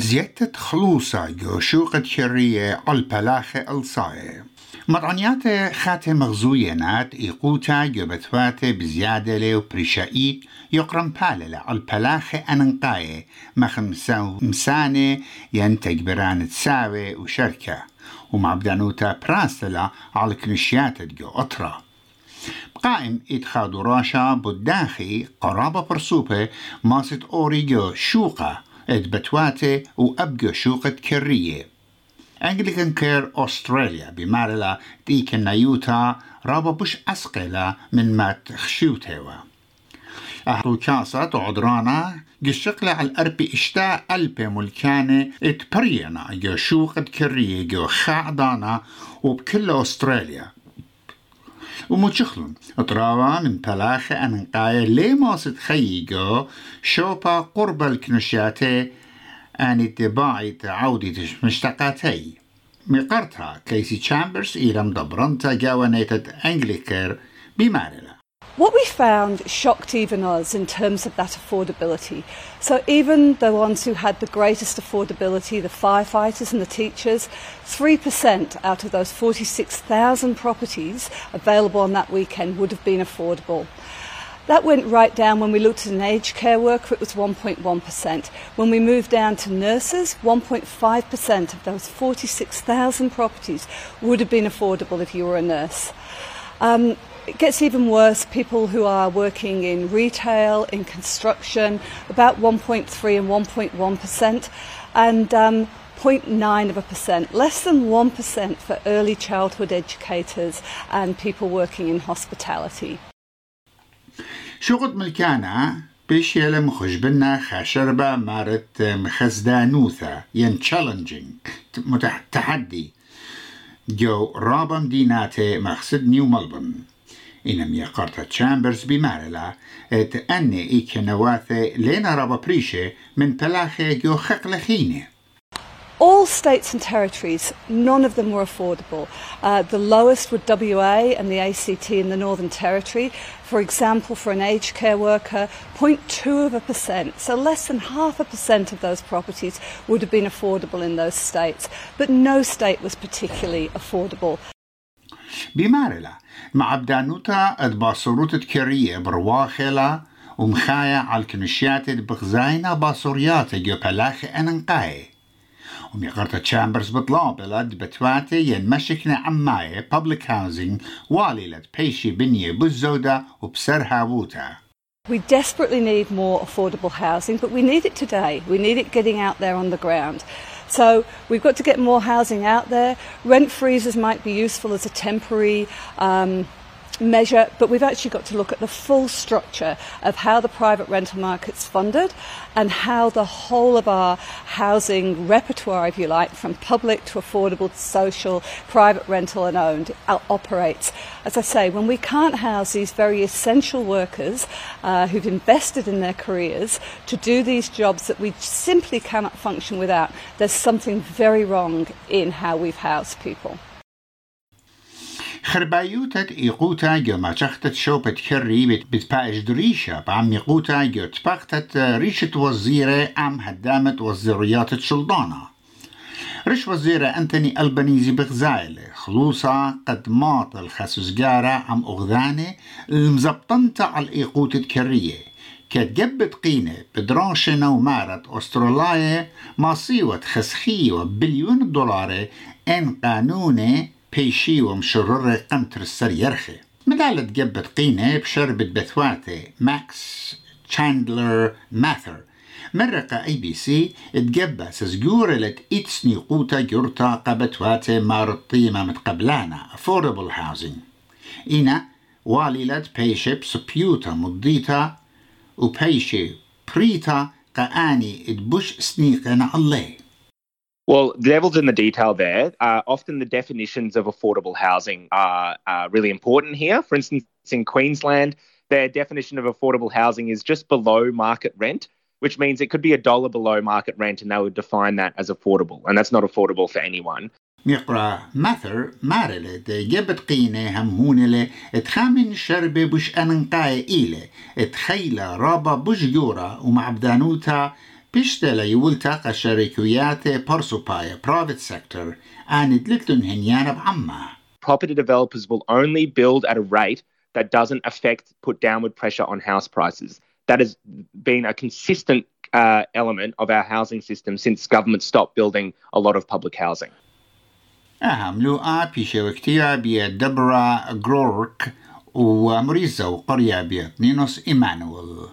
زيتت خلوصة يوشوقة شرية البلاخة الصاية. مطعنيات خاتة مغزوينات إيقوتا يبثواتا بزيادة لو بريشائيت يقرم بالة البلاخة أننقاية. مخمسة مسانة ينتج بران تساوي وشركة. ومع بدانوتا براسلة على كنشيات جو أطرة قائم إتخاذ راشا بداخي قرابة برسوبة ماست أوريجو شوقة. ادبتواتي وأبقى شوقة كرية أنجليكان كير أستراليا بمارلا ديك النيوتا رابا بش أسقلا من مات خشوتيوا أهرو كاسة عدرانا قشقلة على الأربي إشتاء ألبي ملكانة اتبرينا جو شوقة كرية جو خاعدانا وبكل أستراليا ومتشخلن اطراوا من بلاخ أنقاية لي ماست خيجو شوبا قرب الكنشياتي أن اتباعي تعودي مشتقاتي. مقرتها كيسي تشامبرز إيرم دبرنتا جاوانيتد أنجليكر بمارلا What we found shocked even us in terms of that affordability. So, even the ones who had the greatest affordability, the firefighters and the teachers, 3% out of those 46,000 properties available on that weekend would have been affordable. That went right down when we looked at an aged care worker, it was 1.1%. When we moved down to nurses, 1.5% of those 46,000 properties would have been affordable if you were a nurse. Um, it gets even worse. People who are working in retail, in construction, about 1.3 and 1.1%, and um, 0.9 of a percent, less than 1% for early childhood educators and people working in hospitality. شغل ملكانا بيش يلا مخش بنا خاشربا مارت مخزدانوثا ين challenging تحدي جو رابم ديناتي مقصد نيو ملبن in mjaqarta Chambers bimarela et anne ikhenawathe lena rabaprishe min pelache gyochaqlachine. All states and territories, none of them were affordable. Uh, the lowest were WA and the ACT in the Northern Territory. For example, for an aged care worker, 0.2 of a percent, so less than half a percent of those properties would have been affordable in those states. But no state was particularly affordable. بمارلا مع بدانوتا ادباصروت كرية برواخلا ومخايا على الكنشيات بغزاينا باصوريات جو بلاخ اننقاي وميقرت تشامبرز بطلاب بلد بتواتي ين مشكنا عماية public housing والي لد بيشي بنية بزودة وبسرها ووتا We desperately need more affordable housing, but we need it today. We need it getting out there on the ground. So we've got to get more housing out there. Rent freezes might be useful as a temporary um, measure, but we've actually got to look at the full structure of how the private rental market's funded and how the whole of our housing repertoire, if you like, from public to affordable to social, private rental and owned, operates. As I say, when we can't house these very essential workers uh, who've invested in their careers to do these jobs that we simply cannot function without, there's something very wrong in how we've housed people. خربايوتت إيقوتا جو ما شختت شوبت كري بتباش دريشة بعم إيقوتا جو تبختت ريشة وزيرة عم هدامت وزيريات شلطانة رش وزيرة أنتوني ألبانيزي بغزايلة خلوصا قد ماط الخسوسجارة عم أغذاني المزبطنتا على الإيقوت كرية كتجبت قينة بدراشة ومارت أستراليا ما صيوت خسخية بليون دولار إن قانوني بيشي ومشرر قمتر السر يرخي مدالة جبت قينة بشربت بثواتي ماكس تشاندلر ماثر مرقة اي بي سي اتجبى سزجورة لت اتسني قوتا جرتا قبتواتي مارطيمة متقبلانا affordable housing. إنا واليلت بيشي بسبيوتا مضيتا وبيشي بريتا قاني اتبوش سنيقنا الله. Well, the devil's in the detail there. Uh, often the definitions of affordable housing are, are really important here. For instance, in Queensland, their definition of affordable housing is just below market rent, which means it could be a dollar below market rent, and they would define that as affordable. And that's not affordable for anyone. مقرا ماثر مارلة جبت قينة همونلة اتخامن شربة بش أننقاي إيلة اتخيلة رابا بش جورا ومع بدانوتا بيشتلا يولتا شركيات برسوبايا private sector and لتلن هنيانا بعما. Property developers will only build at a rate that doesn't affect, put downward pressure on house prices. That has been a consistent uh, element of our housing system since government stopped building a lot of public housing. أهم لو بيشة وكتيرا بيا دبرا جرورك ومريزة وقرية بيا نينوس إيمانويل